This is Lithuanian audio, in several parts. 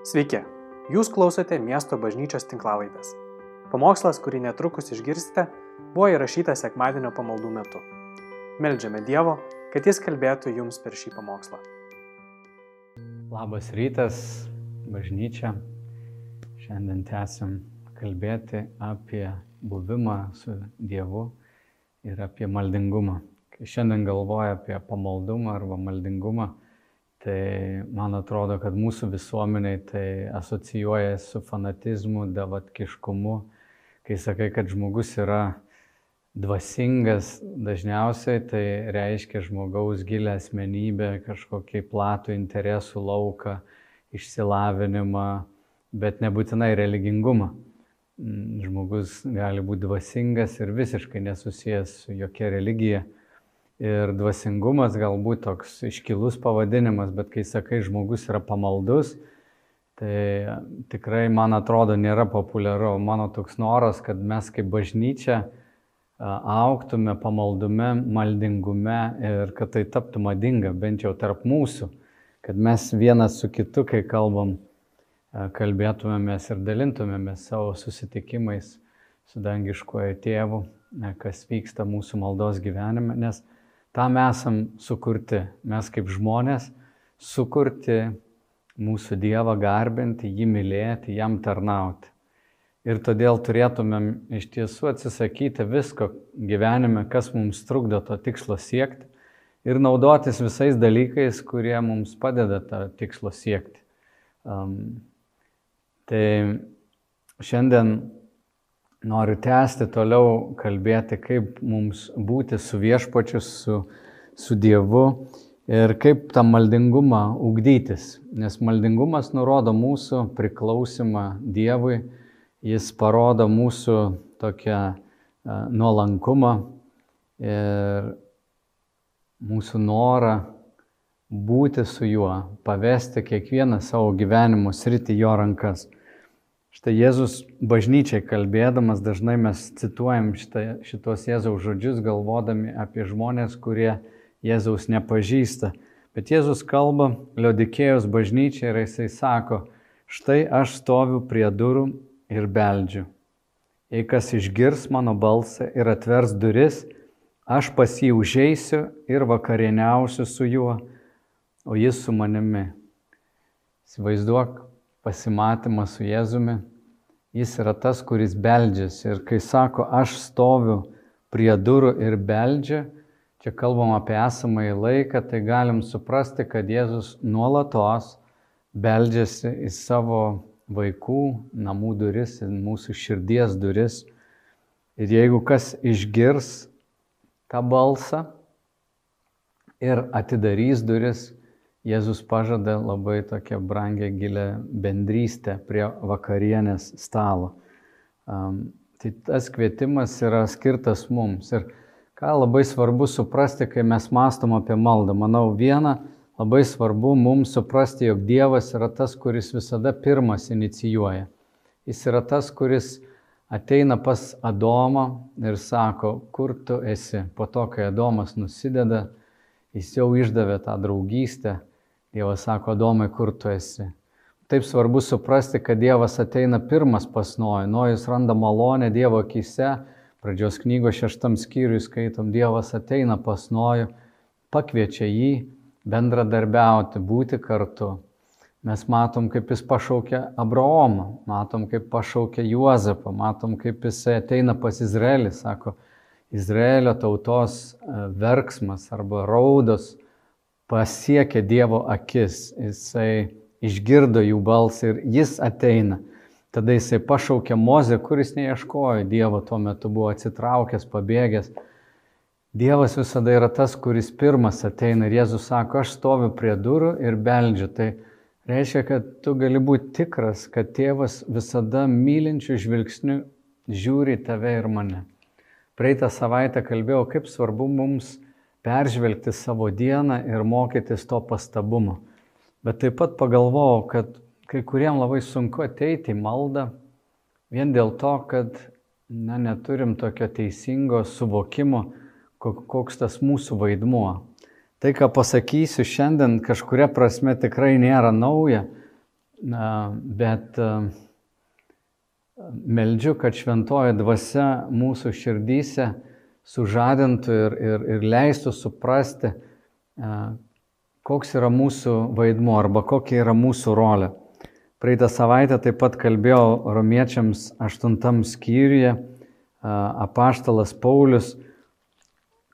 Sveiki, jūs klausote miesto bažnyčios tinklavaitės. Pamokslas, kurį netrukus išgirsite, buvo įrašytas sekmadienio pamaldų metu. Meldžiame Dievo, kad Jis kalbėtų jums per šį pamokslą. Labas rytas, bažnyčia. Šiandien tęsim kalbėti apie buvimą su Dievu ir apie maldingumą. Kai šiandien galvoju apie pamaldumą arba maldingumą, tai man atrodo, kad mūsų visuomeniai tai asocijuoja su fanatizmu, davatkiškumu. Kai sakai, kad žmogus yra dvasingas, dažniausiai tai reiškia žmogaus gilę asmenybę, kažkokį platų interesų lauką, išsilavinimą, bet nebūtinai religingumą. Mm, žmogus gali būti dvasingas ir visiškai nesusijęs su jokia religija. Ir dvasingumas galbūt toks iškilus pavadinimas, bet kai sakai, žmogus yra pamaldus, tai tikrai, man atrodo, nėra populiaru. Mano toks noras, kad mes kaip bažnyčia auktume pamaldume, maldingume ir kad tai taptų madinga, bent jau tarp mūsų, kad mes vienas su kitu, kai kalbam, kalbėtumėmės ir dalintumėmės savo susitikimais su dangiškojo tėvu, kas vyksta mūsų maldos gyvenime, nes tam esam sukurti, mes kaip žmonės, sukurti mūsų Dievą garbinti, jį mylėti, jam tarnauti. Ir todėl turėtumėm iš tiesų atsisakyti visko gyvenime, kas mums trukdo to tikslo siekti ir naudotis visais dalykais, kurie mums padeda tą tikslo siekti. Um, Tai šiandien noriu tęsti toliau kalbėti, kaip mums būti su viešpačiu, su, su Dievu ir kaip tą maldingumą ugdytis. Nes maldingumas nurodo mūsų priklausimą Dievui, jis parodo mūsų tokią nuolankumą ir mūsų norą būti su juo, pavesti kiekvieną savo gyvenimo sritį jo rankas. Štai Jėzus bažnyčiai kalbėdamas, dažnai mes cituojam šitą, šitos Jėzaus žodžius, galvodami apie žmonės, kurie Jėzaus nepažįsta. Bet Jėzus kalba Liodikėjos bažnyčiai ir jisai sako, štai aš stoviu prie durų ir beldžiu. Jei kas išgirs mano balsą ir atvers duris, aš pas jį užeisiu ir vakarieniausiu su juo, o jis su manimi. Įsivaizduok, pasimatymas su Jėzumi, jis yra tas, kuris beldžiasi. Ir kai sako, aš stoviu prie durų ir beldžiu, čia kalbam apie esamąjį laiką, tai galim suprasti, kad Jėzus nuolatos beldžiasi į savo vaikų namų duris, į mūsų širdies duris. Ir jeigu kas išgirs tą balsą ir atidarys duris, Jėzus pažada labai tokią brangę gilę bendrystę prie vakarienės stalo. Um, tai tas kvietimas yra skirtas mums. Ir ką labai svarbu suprasti, kai mes mastom apie maldą. Manau, viena labai svarbu mums suprasti, jog Dievas yra tas, kuris visada pirmas inicijuoja. Jis yra tas, kuris ateina pas Adomą ir sako, kur tu esi. Po to, kai Adomas nusideda, jis jau išdavė tą draugystę Dievas sako, Adomai, kur tu esi? Taip svarbu suprasti, kad Dievas ateina pirmas pas Nojų. Nojus randa malonę Dievo akise. Pradžios knygos šeštam skyriui skaitom, Dievas ateina pas Nojų, pakviečia jį bendradarbiauti, būti kartu. Mes matom, kaip jis pašaukia Abraomą, matom, kaip pašaukia Juozapą, matom, kaip jisai ateina pas Izraelį, sako, Izraelio tautos e, verksmas arba raudos pasiekė Dievo akis, jisai išgirdo jų balsą ir jis ateina. Tada jisai pašaukė Mozę, kuris neieškojo Dievo, tuo metu buvo atsitraukęs, pabėgęs. Dievas visada yra tas, kuris pirmas ateina ir Jėzus sako, aš stoviu prie durų ir beldžiu. Tai reiškia, kad tu gali būti tikras, kad tėvas visada mylinčių žvilgsnių žiūri tave ir mane. Praeitą savaitę kalbėjau, kaip svarbu mums peržvelgti savo dieną ir mokytis to pastabumo. Bet taip pat pagalvojau, kad kai kuriem labai sunku ateiti į maldą vien dėl to, kad na, neturim tokio teisingo suvokimo, koks tas mūsų vaidmuo. Tai, ką pasakysiu šiandien, kažkuria prasme tikrai nėra nauja, bet meldžiu, kad šventoji dvasia mūsų širdyse sužadintų ir, ir, ir leistų suprasti, koks yra mūsų vaidmuo arba kokia yra mūsų rolė. Praeitą savaitę taip pat kalbėjau romiečiams aštuntam skyriuje, apaštalas Paulius,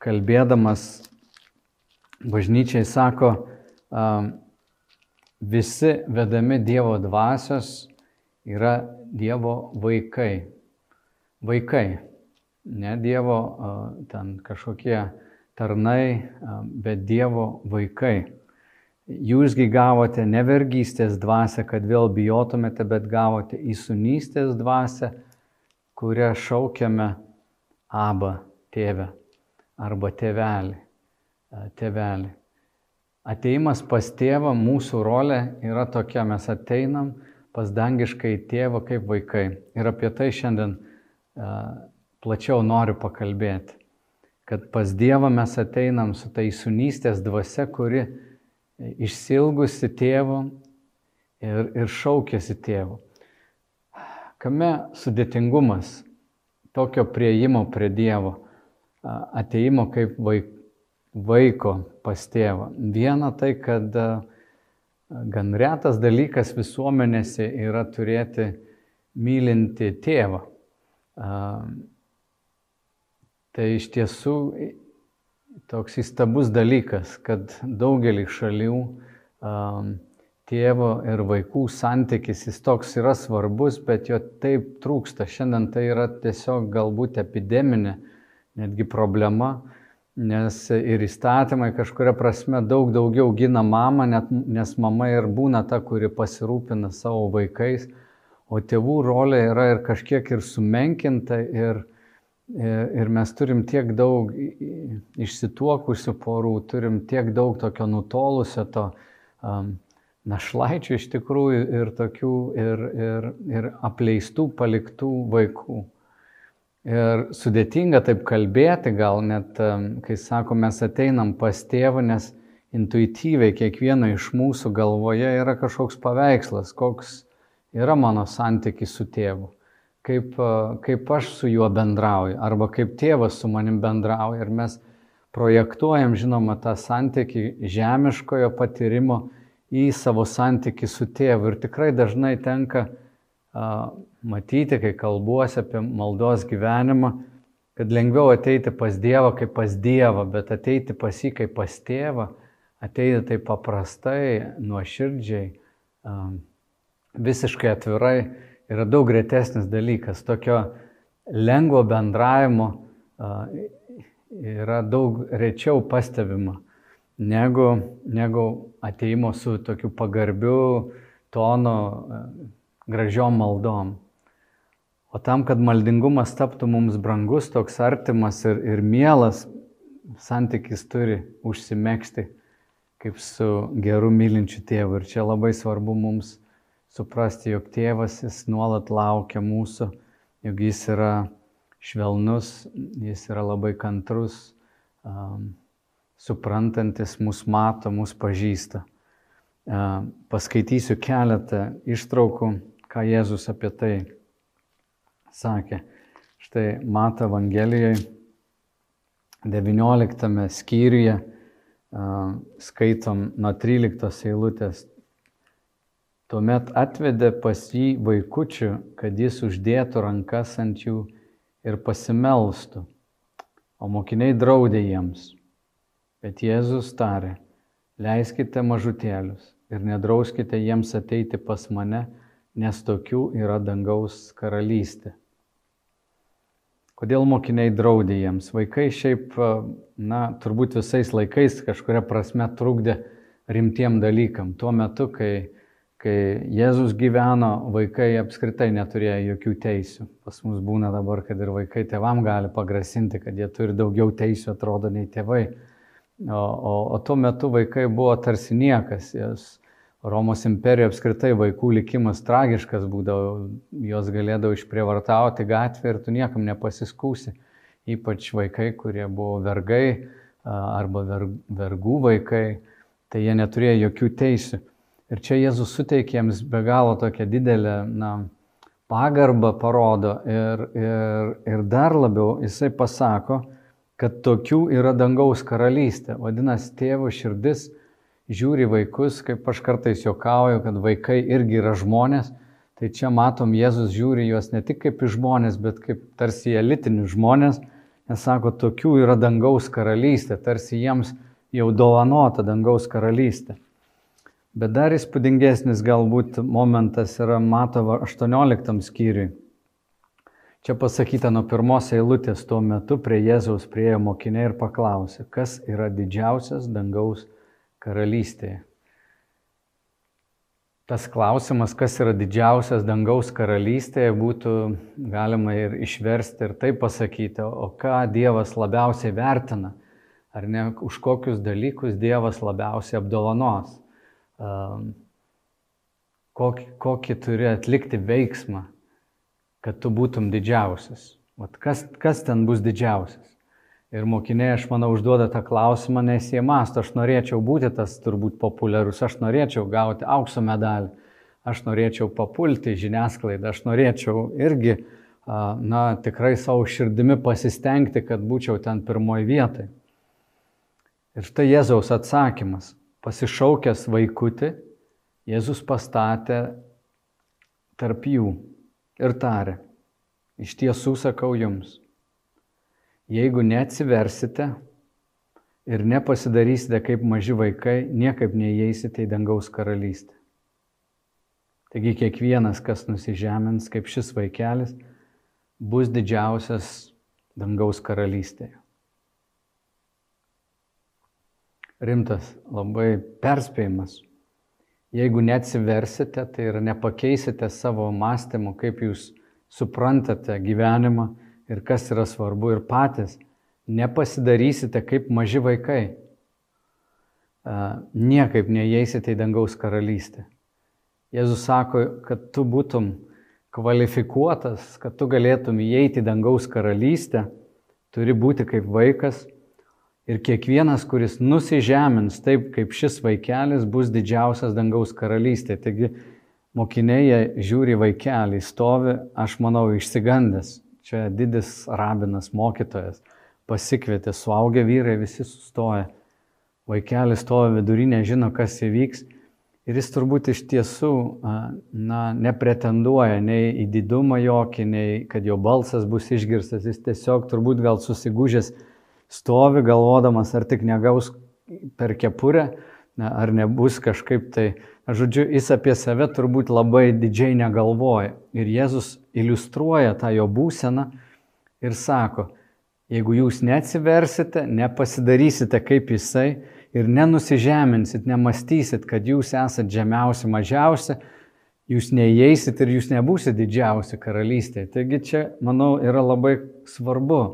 kalbėdamas bažnyčiai, sako, visi vedami Dievo dvasios yra Dievo vaikai. Vaikai, ne Dievo ten kažkokie tarnai, bet Dievo vaikai. Jūsgi gavote ne vergystės dvasę, kad vėl bijotumėte, bet gavote įsunystės dvasę, kurią šaukiame Aba tėvę arba tėvelį. Tėvelį. Ateimas pas tėvą, mūsų rolė yra tokia, mes ateinam pas dangiškai tėvą kaip vaikai. Ir apie tai šiandien uh, plačiau noriu pakalbėti. Kad pas Dievą mes ateinam su tai sunystės dvasia, kuri išsilgusi tėvo ir, ir šaukėsi tėvo. Kame sudėtingumas tokio prieimo prie Dievo, ateimo kaip vaik, vaiko pas tėvą. Viena tai, kad gan retas dalykas visuomenėse yra turėti mylinti tėvą. Tai iš tiesų toks įstabus dalykas, kad daugelį šalių tėvo ir vaikų santykis jis toks yra svarbus, bet jo taip trūksta. Šiandien tai yra tiesiog galbūt epideminė netgi problema nes ir įstatymai kažkuria prasme daug daugiau gina mamą, net, nes mama ir būna ta, kuri pasirūpina savo vaikais, o tėvų rolė yra ir kažkiek ir sumenkinta ir, ir mes turim tiek daug išsituokusių porų, turim tiek daug tokio nutolusio to um, našlaičių iš tikrųjų ir tokių ir, ir, ir apleistų, paliktų vaikų. Ir sudėtinga taip kalbėti, gal net, kai sako, mes ateinam pas tėvą, nes intuityviai kiekvieno iš mūsų galvoje yra kažkoks paveikslas, koks yra mano santykis su tėvu, kaip, kaip aš su juo bendrauju, arba kaip tėvas su manim bendrauja. Ir mes projektuojam, žinoma, tą santykį žemiškojo patyrimo į savo santykį su tėvu. Ir tikrai dažnai tenka matyti, kai kalbuosi apie maldos gyvenimą, kad lengviau ateiti pas Dievą kaip pas Dievą, bet ateiti pas jį kaip pas tėvą, ateiti taip paprastai, nuoširdžiai, visiškai atvirai yra daug retesnis dalykas. Tokio lengvo bendravimo yra daug rečiau pastebima negu, negu ateimo su tokiu pagarbiu tonu gražiom maldom. O tam, kad maldingumas taptų mums brangus, toks artimas ir, ir mielas, santykis turi užsimėgsti kaip su geru mylinčiu tėvu. Ir čia labai svarbu mums suprasti, jog tėvas jis nuolat laukia mūsų, jog jis yra švelnus, jis yra labai kantrus, um, suprantantis, mus mato, mus pažįsta. Uh, paskaitysiu keletą ištraukų ką Jėzus apie tai sakė. Štai Mato Evangelijoje 19 skyriuje skaitom nuo 13 eilutės. Tuomet atvedė pas jį vaikučių, kad jis uždėtų rankas ant jų ir pasimelstų, o mokiniai draudė jiems. Bet Jėzus tarė, leiskite mažutėlius ir nedrauskite jiems ateiti pas mane, nes tokių yra dangaus karalystė. Kodėl mokiniai draudė jiems? Vaikai šiaip, na, turbūt visais laikais kažkuria prasme trukdė rimtiem dalykam. Tuo metu, kai, kai Jėzus gyveno, vaikai apskritai neturėjo jokių teisių. Pas mus būna dabar, kad ir vaikai tėvam gali pagrasinti, kad jie turi daugiau teisių, atrodo, nei tėvai. O, o, o tuo metu vaikai buvo tarsi niekas. Jas, Romos imperijoje apskritai vaikų likimas tragiškas būdavo, jos galėdavo išprievartauti gatvę ir tu niekam nepasiskūsi. Ypač vaikai, kurie buvo vergai arba vergų vaikai, tai jie neturėjo jokių teisių. Ir čia Jėzus suteikia jiems be galo tokią didelę na, pagarbą parodo ir, ir, ir dar labiau jisai pasako, kad tokių yra dangaus karalystė. Vadinasi, tėvo širdis žiūri vaikus, kaip aš kartais juokauju, kad vaikai irgi yra žmonės. Tai čia matom, Jėzus žiūri juos ne tik kaip į žmonės, bet kaip tarsi elitinius žmonės. Nes sako, tokių yra dangaus karalystė, tarsi jiems jau dovanota dangaus karalystė. Bet dar įspūdingesnis galbūt momentas yra Matovo 18 skyriui. Čia pasakyta nuo pirmos eilutės tuo metu prie Jėzaus priejo mokiniai ir paklausė, kas yra didžiausias dangaus karalystėje. Tas klausimas, kas yra didžiausias dangaus karalystėje, būtų galima ir išversti ir taip pasakyti, o ką Dievas labiausiai vertina, ar ne, už kokius dalykus Dievas labiausiai apdovanos um, kokį, kokį turi atlikti veiksmą, kad tu būtum didžiausias. Vat kas, kas ten bus didžiausias? Ir mokiniai, aš manau, užduoda tą klausimą, nes jie masto, aš norėčiau būti tas turbūt populiarus, aš norėčiau gauti aukso medalį, aš norėčiau papulti žiniasklaidą, aš norėčiau irgi, na, tikrai savo širdimi pasistengti, kad būčiau ten pirmoji vietai. Ir štai Jėzaus atsakymas pasišaukęs vaikutį, Jėzus pastatė tarp jų ir tarė, iš tiesų sakau jums, jeigu neatsiversite ir nepasidarysite kaip maži vaikai, niekaip neįeisite į dangaus karalystę. Taigi kiekvienas, kas nusižemins kaip šis vaikelis, bus didžiausias dangaus karalystėje. Rimtas labai perspėjimas. Jeigu neatsiversite, tai ir nepakeisite savo mąstymo, kaip jūs suprantate gyvenimą ir kas yra svarbu ir patys, nepasidarysite kaip maži vaikai, niekaip neįeisite į dangaus karalystę. Jėzus sako, kad tu būtum kvalifikuotas, kad tu galėtum įeiti į dangaus karalystę, turi būti kaip vaikas Ir kiekvienas, kuris nusižemins taip, kaip šis vaikelis, bus didžiausias dangaus karalystė. Taigi mokiniai žiūri vaikelį, stovi, aš manau, išsigandęs. Čia didis rabinas, mokytojas, pasikvietė, suaugę vyrai visi sustoja. Vaikelis stovi vidurinė, žino, kas įvyks. Ir jis turbūt iš tiesų na, nepretenduoja nei į didumą jokį, nei kad jo balsas bus išgirstas. Jis tiesiog turbūt gal susigūžęs stovi galvodamas, ar tik negaus per kepurę, ar nebus kažkaip tai. Žodžiu, jis apie save turbūt labai didžiai negalvoja. Ir Jėzus iliustruoja tą jo būseną ir sako, jeigu jūs neatsiversite, nepasidarysite kaip jisai ir nenusižeminsit, nemastysit, kad jūs esate žemiausi, mažiausi, jūs neįeisit ir jūs nebūsit didžiausi karalystėje. Taigi čia, manau, yra labai svarbu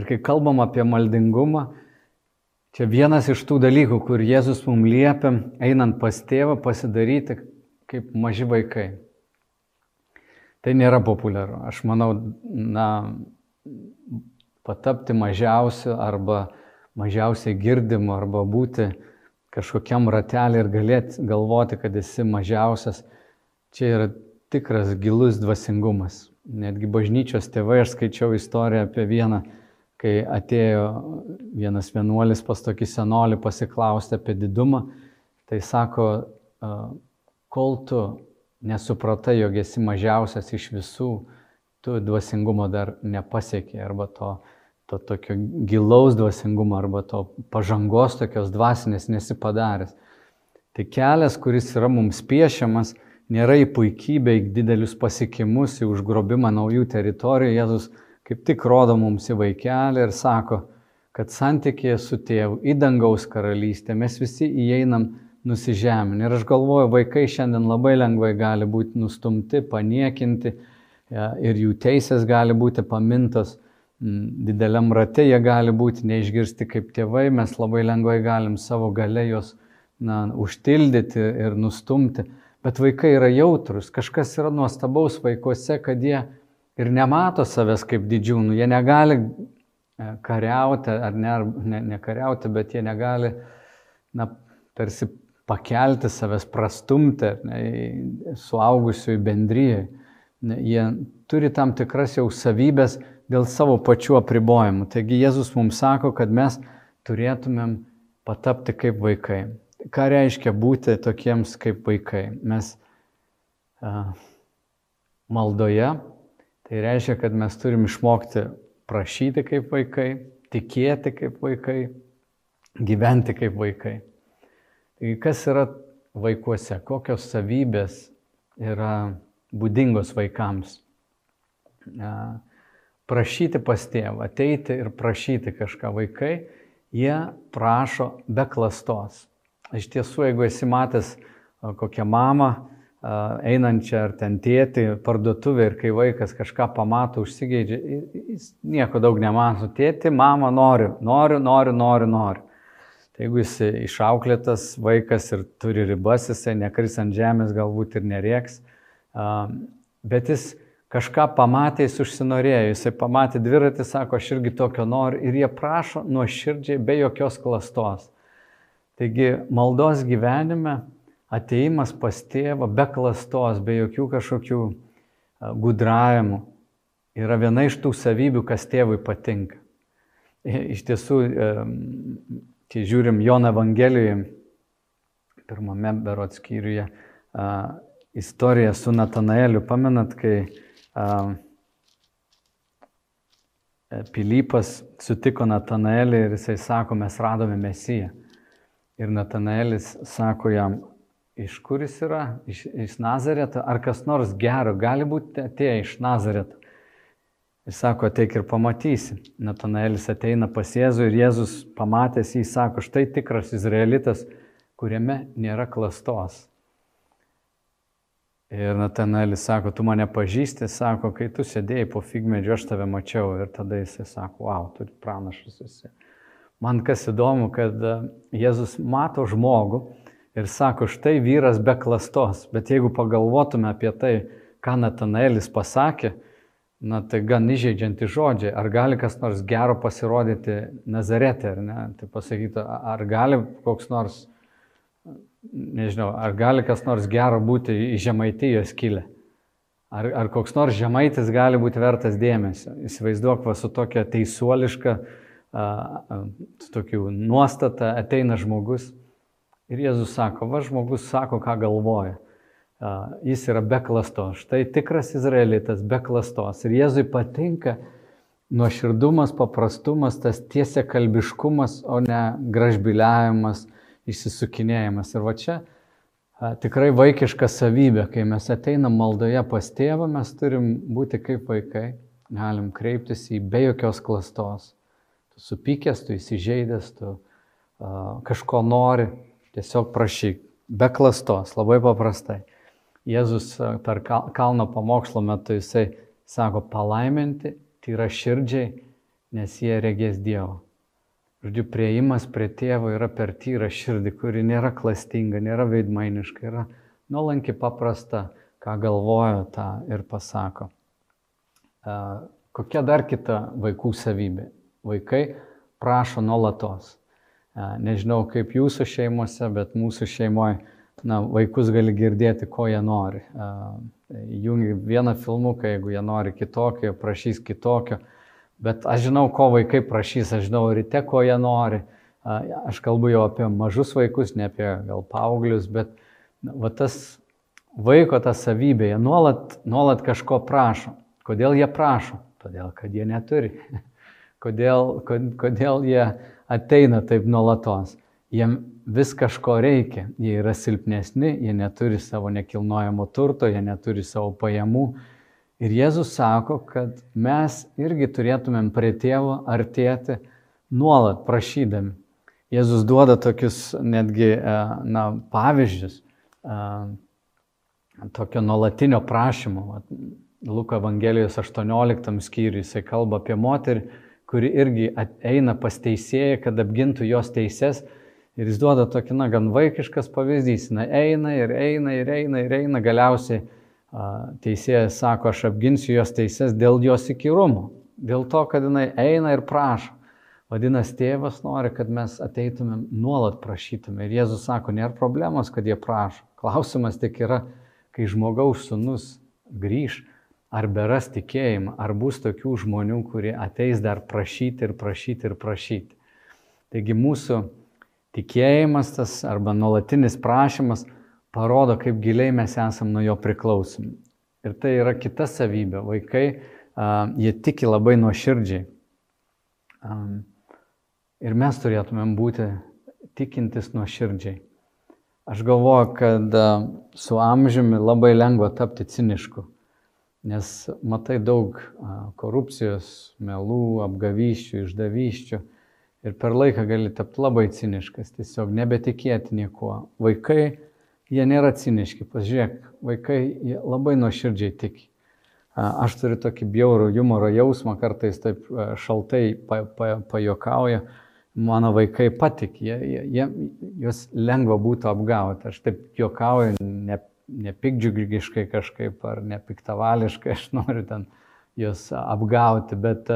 Ir kai kalbam apie maldingumą, čia vienas iš tų dalykų, kur Jėzus mums liepia, einant pas tėvą, pasidaryti kaip maži vaikai. Tai nėra populiaru. Aš manau, na, patapti mažiausiu arba mažiausiai girdimu arba būti kažkokiam ratelį ir galėti galvoti, kad esi mažiausias, čia yra tikras gilus dvasingumas. Netgi bažnyčios tėvai, aš skaičiau istoriją apie vieną kai atėjo vienas vienuolis pas tokį senolį pasiklausti apie didumą, tai sako, kol tu nesupratai, jog esi mažiausias iš visų, tu dvasingumo dar nepasiekė arba to, to tokio gilaus dvasingumo arba to pažangos tokios dvasinės nesipadaręs. Tai kelias, kuris yra mums piešiamas, nėra į puikybę, į didelius pasiekimus, į užgrobimą naujų teritorijų. Jėzus kaip tik rodo mums į vaikelį ir sako, kad santykėje su tėvu į dangaus karalystę mes visi įeinam nusižeminę. Ir aš galvoju, vaikai šiandien labai lengvai gali būti nustumti, paniekinti ja, ir jų teisės gali būti pamintos. Dideliam rate jie gali būti neišgirsti kaip tėvai, mes labai lengvai galim savo gale juos na, užtildyti ir nustumti. Bet vaikai yra jautrus, kažkas yra nuostabaus vaikuose, kad jie ir nemato savęs kaip didžiūnų. Jie negali e, kariauti, ar ne, ne, ne kariauti, bet jie negali, na, tarsi pakelti savęs, prastumti ne, suaugusiųjų bendryjai. Jie turi tam tikras jau savybės dėl savo pačių apribojimų. Taigi Jėzus mums sako, kad mes turėtumėm patapti kaip vaikai. Ką reiškia būti tokiems kaip vaikai? Mes a, maldoje, tai reiškia, kad mes turim išmokti prašyti kaip vaikai, tikėti kaip vaikai, gyventi kaip vaikai. Taigi kas yra vaikuose, kokios savybės yra būdingos vaikams. Prašyti pas tėvą, ateiti ir prašyti kažką vaikai, jie prašo be klastos. Iš tiesų, jeigu esi matęs kokią mamą, einančią ar ten tėti parduotuvę ir kai vaikas kažką pamato, užsigeidžia, jis nieko daug nemato. Tėti, mama, noriu, noriu, noriu, noriu, noriu. Tai jeigu jis išauklėtas vaikas ir turi ribas, jisai nekris ant žemės, galbūt ir nerieks, bet jis kažką pamatė, jis užsinorėjo, jisai pamatė dviratį, sako, aš irgi tokio noriu ir jie prašo nuoširdžiai be jokios klastos. Taigi maldos gyvenime ateimas pas tėvą be klastos, be jokių kažkokių gudravimų yra viena iš tų savybių, kas tėvui patinka. Iš tiesų, kai žiūrim Jono Evangelijoje, pirmame berot skyriuje, istoriją su Natanaeliu. Pamenat, kai a, Pilypas sutiko Natanaelį ir jisai sako, mes radome Mesiją. Ir Natanaelis sako jam, iš kur jis yra, iš, iš Nazareto, ar kas nors gero gali būti atėję iš Nazareto. Jis sako, ateik ir pamatysi. Natanaelis ateina pas Jėzų ir Jėzus pamatęs jį sako, štai tikras izraelitas, kuriame nėra klastos. Ir Natanaelis sako, tu mane pažįsti, sako, kai tu sėdėjai po figmedžiu, aš tave mačiau. Ir tada jisai sako, wow, tu pranašas esi. Man kas įdomu, kad e, Jėzus mato žmogų ir sako, štai vyras be klastos. Bet jeigu pagalvotume apie tai, ką Natanaelis pasakė, na tai gan įžeidžianti žodžiai. Ar gali kas nors gero pasirodyti Nazarete, ar ne? Tai pasakytų, ar gali koks nors nežinau, ar gali kas nors gero būti iš žemaitijos kilę. Ar, ar koks nors žemaitis gali būti vertas dėmesio. Įsivaizduok, va, su tokia teisuoliška, a, a, su tokiu nuostata ateina žmogus ir Jėzus sako, va žmogus sako, ką galvoja. Jis yra be klastos. Štai tikras izraelitas, be klastos. Ir Jėzui patinka nuoširdumas, paprastumas, tas tiesia kalbiškumas, o ne gražbiliavimas, išsisukinėjimas. Ir va čia tikrai vaikiška savybė, kai mes ateinam maldoje pas tėvą, mes turim būti kaip vaikai, galim kreiptis į be jokios klastos. Tu supykęs, tu įsižeidęs, tu a, kažko nori, tiesiog prašyk, be klastos, labai paprastai. Jėzus per kalno pamokslo metu jisai sako palaiminti, tai yra širdžiai, nes jie regės Dievą. Žodžiu, prieimas prie tėvo yra per tyrą širdį, kuri nėra klastinga, nėra veidmainiška, yra nuolanki paprasta, ką galvoja tą ir pasako. Kokia dar kita vaikų savybė? Vaikai prašo nuolatos. Nežinau kaip jūsų šeimose, bet mūsų šeimoje na, vaikus gali girdėti, ko jie nori. Jungi vieną filmuką, jeigu jie nori kitokio, prašys kitokio Bet aš žinau, ko vaikai prašys, aš žinau ryte, ko jie nori. Aš kalbu jau apie mažus vaikus, ne apie gal paauglius, bet va, tas vaiko ta savybė, jie nuolat, nuolat kažko prašo. Kodėl jie prašo? Todėl, kad jie neturi. Kodėl, kodėl jie ateina taip nuolatos? Jiem vis kažko reikia. Jie yra silpnesni, jie neturi savo nekilnojamo turto, jie neturi savo pajamų Ir Jėzus sako, kad mes irgi turėtumėm prie tėvo artėti nuolat prašydami. Jėzus duoda tokius netgi e, na, pavyzdžius e, tokio nuolatinio prašymo. Luko Evangelijos 18 skyriui jisai kalba apie moterį, kuri irgi eina pas teisėją, kad apgintų jos teises. Ir jis duoda tokį, na, gan vaikiškas pavyzdys. Na, eina ir eina ir eina ir eina galiausiai teisėjas sako, aš apginsiu jos teises dėl jos įkyrumo, dėl to, kad jinai eina ir prašo. Vadinasi, tėvas nori, kad mes ateitumėm nuolat prašytume. Ir Jėzus sako, nėra problemos, kad jie prašo. Klausimas tik yra, kai žmogaus sunus grįž, ar beras tikėjimą, ar bus tokių žmonių, kurie ateis dar prašyti ir prašyti ir prašyti. Taigi mūsų tikėjimas tas arba nuolatinis prašymas parodo, kaip giliai mes esam nuo jo priklausomi. Ir tai yra kita savybė. Vaikai, uh, jie tiki labai nuoširdžiai. Um, ir mes turėtumėm būti tikintis nuoširdžiai. Aš galvoju, kad uh, su amžiumi labai lengva tapti cinišku, nes matai daug korupcijos, melų, apgavyščių, išdavyščių ir per laiką gali tapti labai ciniškas, tiesiog nebetikėti niekuo. Vaikai jie nėra ciniški. Pažiūrėk, vaikai labai nuoširdžiai tiki. Aš turiu tokį bjaurų humoro jausmą, kartais taip šaltai pa, pa, pajokauja. Mano vaikai patik, jie, jie, jie, juos lengva būtų apgauti. Aš taip juokauju, ne, nepikdžiugiškai kažkaip ar nepiktavališkai, aš noriu ten juos apgauti, bet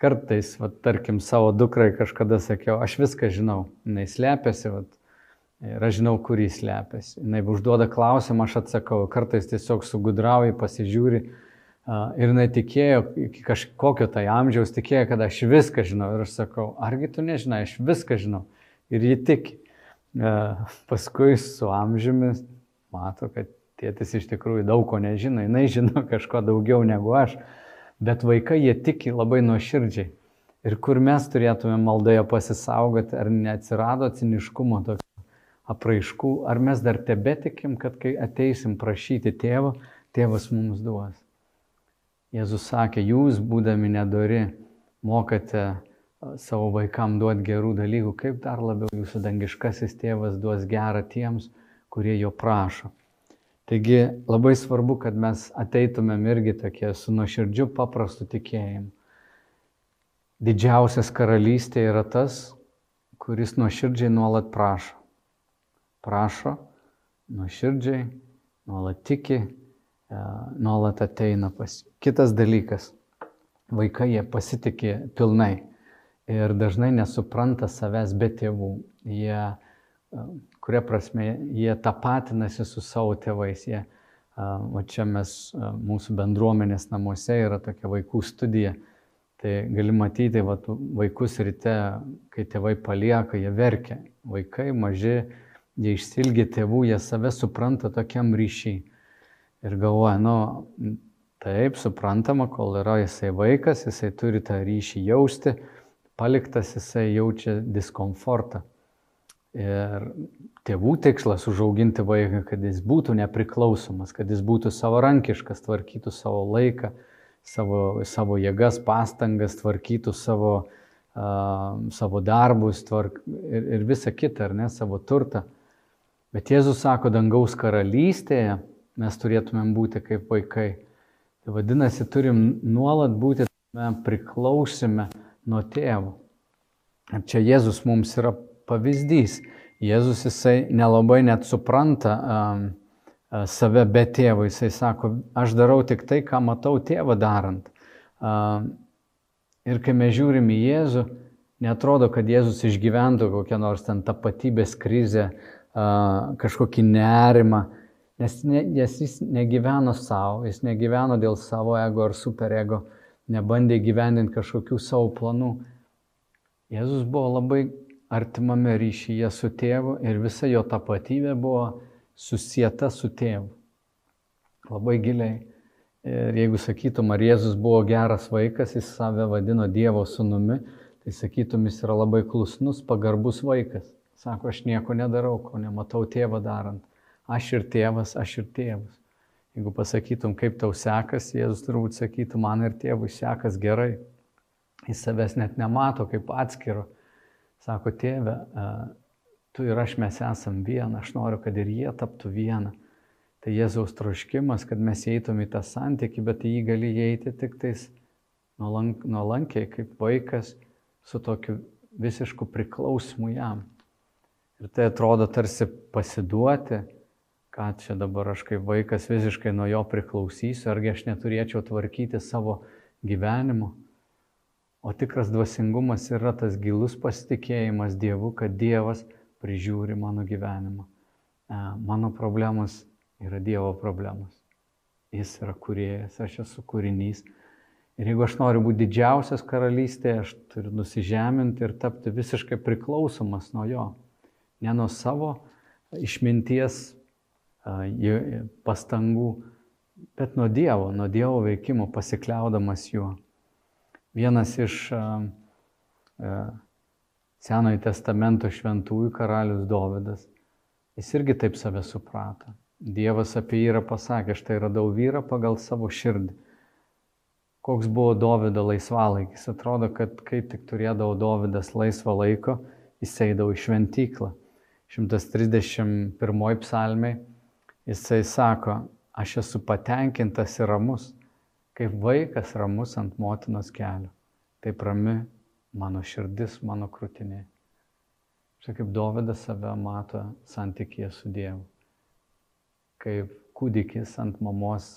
kartais, va, tarkim, savo dukrai kažkada sakiau, aš viską žinau, jinai slepiasi, va, Ir aš žinau, kur jis slepiasi. Jis užduoda klausimą, aš atsakau, kartais tiesiog sugudrauji, pasižiūri. Ir jinai tikėjo, iki kažkokio tai amžiaus tikėjo, kad aš viską žinau. Ir aš sakau, argi tu nežinai, aš viską žinau. Ir ji tiki. Paskui su amžiumi mato, kad tėtis iš tikrųjų daug ko nežino, jinai žino kažko daugiau negu aš. Bet vaikai jie tiki labai nuoširdžiai. Ir kur mes turėtume maldoje pasisaugoti, ar neatsirado ciniškumo tokio apraiškų, ar mes dar tebetikim, kad kai ateisim prašyti tėvo, tėvas mums duos. Jėzus sakė, jūs būdami nedori, mokate savo vaikam duoti gerų dalykų, kaip dar labiau jūsų dangiškasis tėvas duos gerą tiems, kurie jo prašo. Taigi labai svarbu, kad mes ateitumėm irgi tokie su nuoširdžiu paprastu tikėjimu. Didžiausias karalystė yra tas, kuris nuoširdžiai nuolat prašo prašo, nuoširdžiai, nuolat tiki, e, nuolat ateina pas. Kitas dalykas, vaikai jie pasitikė pilnai ir dažnai nesupranta savęs be tėvų. Jie, e, kuria prasme, jie tapatinasi su savo tėvais. Jie, o čia mes, mūsų bendruomenės namuose yra tokia vaikų studija. Tai gali matyti va, vaikus ryte, kai tėvai palieka, jie verkia. Vaikai maži, jie išsilgia tėvų, jie save supranta tokiam ryšiai. Ir galvoja, nu, taip, suprantama, kol yra jisai vaikas, jisai turi tą ryšį jausti, paliktas jisai jaučia diskomfortą. Ir tėvų tikslas užauginti vaiką, kad jis būtų nepriklausomas, kad jis būtų savarankiškas, tvarkytų savo laiką, savo, savo jėgas, pastangas, tvarkytų savo, uh, savo darbus tvark, ir, ir visą kitą, ar ne, savo turtą. Bet Jėzus sako, dangaus karalystėje mes turėtumėm būti kaip vaikai. Tai vadinasi, turim nuolat būti priklausime nuo tėvo. Ir čia Jėzus mums yra pavyzdys. Jėzus jisai nelabai net supranta um, save be tėvo. Jisai sako, aš darau tik tai, ką matau tėvą darant. Um, ir kai mes žiūrim į Jėzų, netrodo, kad Jėzus išgyventų kokią nors ten tapatybės krizę, uh, kažkokį nerimą, nes, ne, nes jis negyveno savo, jis negyveno dėl savo ego ar superego, nebandė gyvendinti kažkokių savo planų. Jėzus buvo labai artimame ryšyje su tėvu ir visa jo tapatybė buvo susieta su tėvu. Labai giliai. Ir jeigu sakytum, ar Jėzus buvo geras vaikas, jis save vadino Dievo sunumi, tai sakytum, jis yra labai klusnus, pagarbus vaikas. Sako, aš nieko nedarau, ko nematau tėvą darant. Aš ir tėvas, aš ir tėvas. Jeigu pasakytum, kaip tau sekasi, Jėzus turbūt sakytų, man ir tėvui sekas gerai. Jis savęs net nemato kaip atskiro. Sako, tėve, tu ir aš mes esam viena, aš noriu, kad ir jie taptų viena. Tai Jėzaus troškimas, kad mes eitum į tą santykį, bet į jį gali įeiti tik tais nuolankiai, kaip vaikas, su tokiu visišku priklausimu jam. Ir tai atrodo tarsi pasiduoti, ką čia dabar aš kaip vaikas visiškai nuo jo priklausysiu, argi aš neturėčiau tvarkyti savo gyvenimo. O tikras dvasingumas yra tas gilus pasitikėjimas Dievu, kad Dievas prižiūri mano gyvenimą. E, mano problemos yra Dievo problemos. Jis yra kuriejas, aš esu kūrinys. Ir jeigu aš noriu būti didžiausias karalystėje, aš turiu nusižeminti ir tapti visiškai priklausomas nuo jo. Ne nuo savo išminties pastangų, bet nuo Dievo, nuo Dievo veikimo, pasikliaudamas juo. Vienas iš Senojo testamento šventųjų karalius Dovydas, jis irgi taip save suprato. Dievas apie jį yra pasakęs, štai radau vyrą pagal savo širdį. Koks buvo Dovydo laisvalaikis? Atrodo, kad kai tik turėdavo Dovydas laisvą laiko, jis eidavo į šventyklą. 131 psalmiai jisai sako, aš esu patenkintas ir ramus kaip vaikas ramus ant motinos kelio. Taip rami mano širdis, mano krūtinė. Štai kaip Dovydas save mato santykėje su Dievu. Kaip kūdikis ant mamos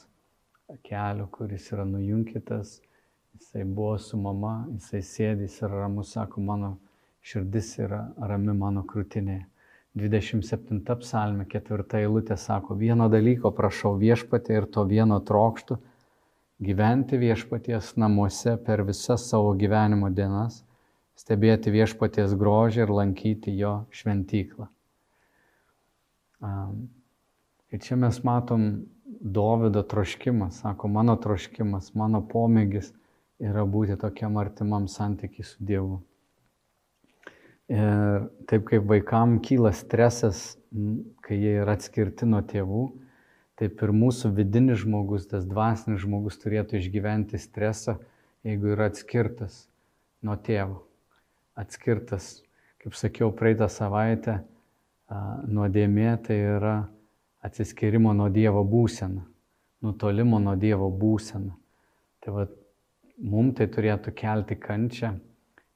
kelio, kuris yra nujunkytas, jisai buvo su mama, jisai sėdi, jis yra ramus, sako, mano širdis yra rami mano krūtinė. 27 psalmė, ketvirta eilutė sako, vieno dalyko prašau viešpatė ir to vieno trokštų gyventi viešpaties namuose per visas savo gyvenimo dienas, stebėti viešpaties grožį ir lankyti jo šventyklą. Ir čia mes matom Dovido troškimą, sako, mano troškimas, mano pomėgis yra būti tokiam artimam santykiai su Dievu. Ir taip kaip vaikam kyla stresas, kai jie yra atskirti nuo tėvų, Taip ir mūsų vidinis žmogus, tas dvasinis žmogus turėtų išgyventi stresą, jeigu yra atskirtas nuo tėvo. Atskirtas, kaip sakiau, praeitą savaitę, nuodėmė tai yra atsiskirimo nuo Dievo būsena, nutolimo nuo Dievo būsena. Tai va, mums tai turėtų kelti kančią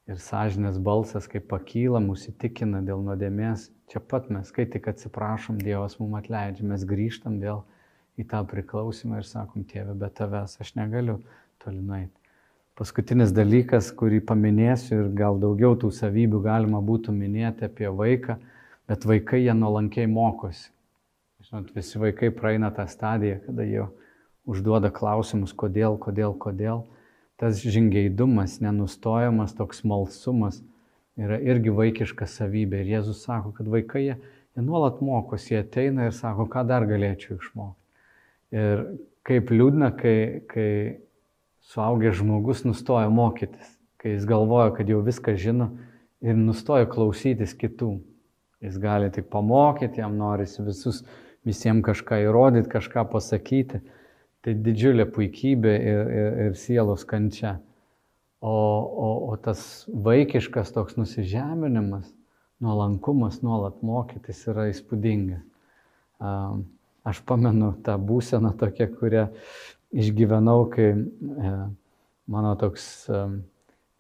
ir sąžinės balsas, kaip pakyla, mūsų įtikina dėl nuodėmės. Čia pat mes, kai tik atsiprašom, Dievas mums atleidžia, mes grįžtam vėl į tą priklausimą ir sakom, tėve, be tavęs aš negaliu toli nueiti. Paskutinis dalykas, kurį paminėsiu ir gal daugiau tų savybių galima būtų minėti apie vaiką, bet vaikai jie nuolankiai mokosi. Žinot, visi vaikai praeina tą stadiją, kada jie užduoda klausimus, kodėl, kodėl, kodėl. Tas žingeidumas, nenustojamas toks malsumas yra irgi vaikiška savybė. Ir Jėzus sako, kad vaikai jie, jie nuolat mokosi, jie ateina ir sako, ką dar galėčiau išmokti. Ir kaip liūdna, kai, kai suaugęs žmogus nustoja mokytis, kai jis galvoja, kad jau viską žino ir nustoja klausytis kitų. Jis gali tik pamokyti, jam norisi visus, visiems kažką įrodyti, kažką pasakyti. Tai didžiulė puikybė ir, ir, ir sielos kančia. O, o, o tas vaikiškas toks nusižeminimas, nuolankumas nuolat mokytis yra įspūdingas. Um, Aš pamenu tą būseną tokią, kurią išgyvenau, kai e, mano toks e,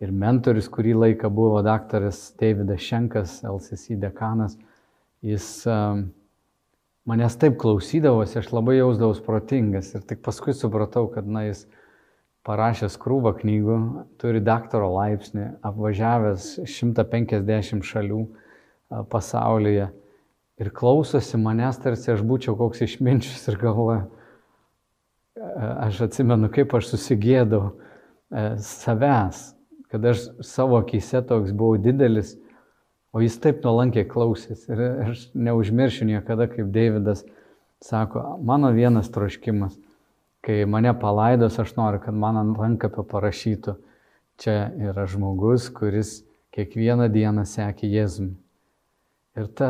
ir mentorius, kurį laiką buvo daktaras Davidas Šenkas, LCC dekanas, jis e, manęs taip klausydavosi, aš labai jausdavausi protingas ir tik paskui supratau, kad na, jis parašęs krūvą knygų, turi daktaro laipsnį, apvažiavęs 150 šalių pasaulyje ir klausosi manęs, tarsi aš būčiau koks išminčius ir galvoju, aš atsimenu, kaip aš susigėdau e, savęs, kad aš savo akise toks buvau didelis, o jis taip nuolankiai klausys. Ir aš neužmiršiu niekada, kaip Davidas sako, mano vienas troškimas, kai mane palaidos, aš noriu, kad man ant rankapio parašytų, čia yra žmogus, kuris kiekvieną dieną sekė Jėzumi. Ir ta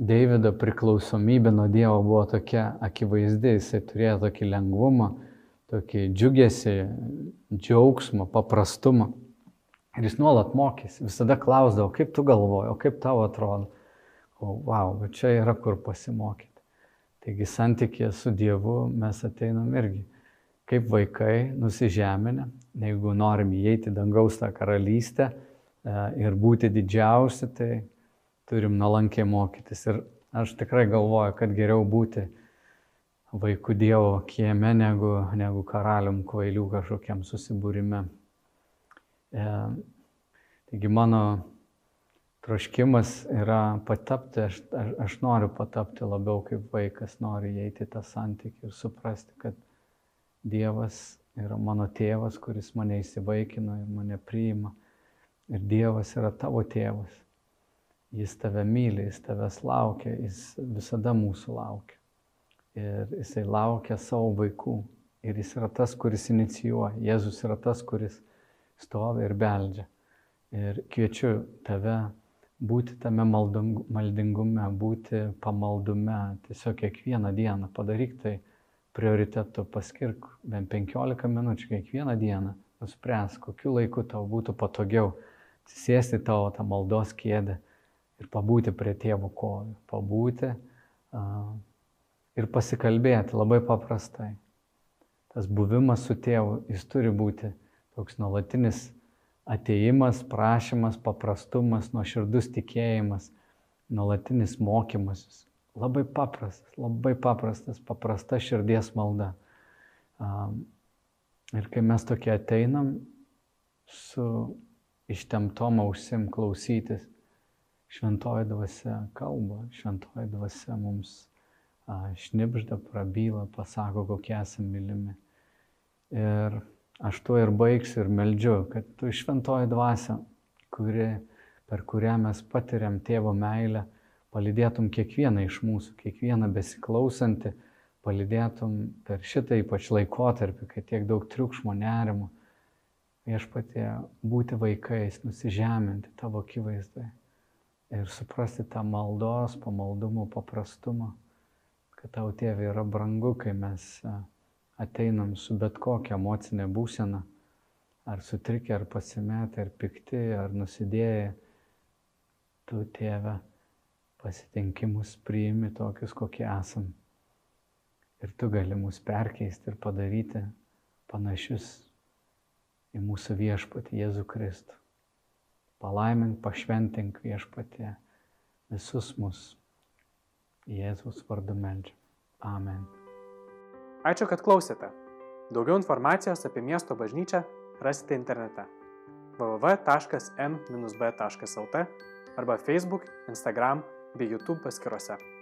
Deivido priklausomybė nuo Dievo buvo tokia akivaizdi, jisai turėjo tokį lengvumą, tokį džiugesį, džiaugsmą, paprastumą. Ir jis nuolat mokėsi, visada klausdavo, kaip tu galvoji, o kaip tau atrodo. O, wow, bet čia yra kur pasimokyti. Taigi santykė su Dievu mes ateinam irgi kaip vaikai nusižeminę, jeigu norim įeiti dangaus tą karalystę e, ir būti didžiausi, tai turim nuolankiai mokytis. Ir aš tikrai galvoju, kad geriau būti vaikų Dievo kieme negu, negu karalium kvailių kažkokiam susibūrime. E, taigi mano troškimas yra patapti, aš, aš, aš noriu patapti labiau kaip vaikas, noriu įeiti tą santykį ir suprasti, kad Dievas yra mano tėvas, kuris mane įsivaikino ir mane priima. Ir Dievas yra tavo tėvas. Jis tave myli, jis tavęs laukia, jis visada mūsų laukia. Ir jisai laukia savo vaikų. Ir jis yra tas, kuris inicijuoja. Jėzus yra tas, kuris stovi ir beldžia. Ir kviečiu tave būti tame maldingume, būti pamaldume, tiesiog kiekvieną dieną padaryk tai prioritetu, paskirk bent 15 minučių kiekvieną dieną, nuspręs, kokiu laiku tau būtų patogiau sėsti tavo tą maldos kėdę ir pabūti prie tėvo kojų, pabūti uh, ir pasikalbėti labai paprastai. Tas buvimas su tėvu, jis turi būti toks nuolatinis ateimas, prašymas, paprastumas, nuoširdus tikėjimas, nuolatinis mokymasis. Labai paprastas, labai paprastas, paprasta širdies malda. Ir kai mes tokie ateinam su ištemtom ausim klausytis, šventoji dvasia kalba, šventoji dvasia mums šnipžda, prabyla, pasako, kokie esame mylimi. Ir aš tuo ir baigsiu ir meldžiu, kad tu šventoji dvasia, kuri, per kurią mes patiriam tėvo meilę, palydėtum kiekvieną iš mūsų, kiekvieną besiklausantį, palydėtum per šitą ypač laikotarpį, kai tiek daug triukšmo nerimo, viešpatie būti vaikais, nusižeminti tavo akivaizdai ir suprasti tą maldos, pamaldumo, paprastumą, kad tau tėvė yra brangu, kai mes ateinam su bet kokia emocinė būsena, ar sutrikę, ar pasimetę, ar pikti, ar nusidėję, tu tėve pasitinkimus priimi tokius, kokie esam. Ir tu gali mus perkeisti ir padaryti panašius į mūsų viešpatį Jėzų Kristų. Palaimink, pašventink viešpatį visus mus. Jėzus vardu meldžiu. Amen. Ačiū, kad klausėte. Daugiau informacijos apie miesto bažnyčią rasite internete www.m-b.lt arba Facebook, Instagram bei YouTube paskiruose.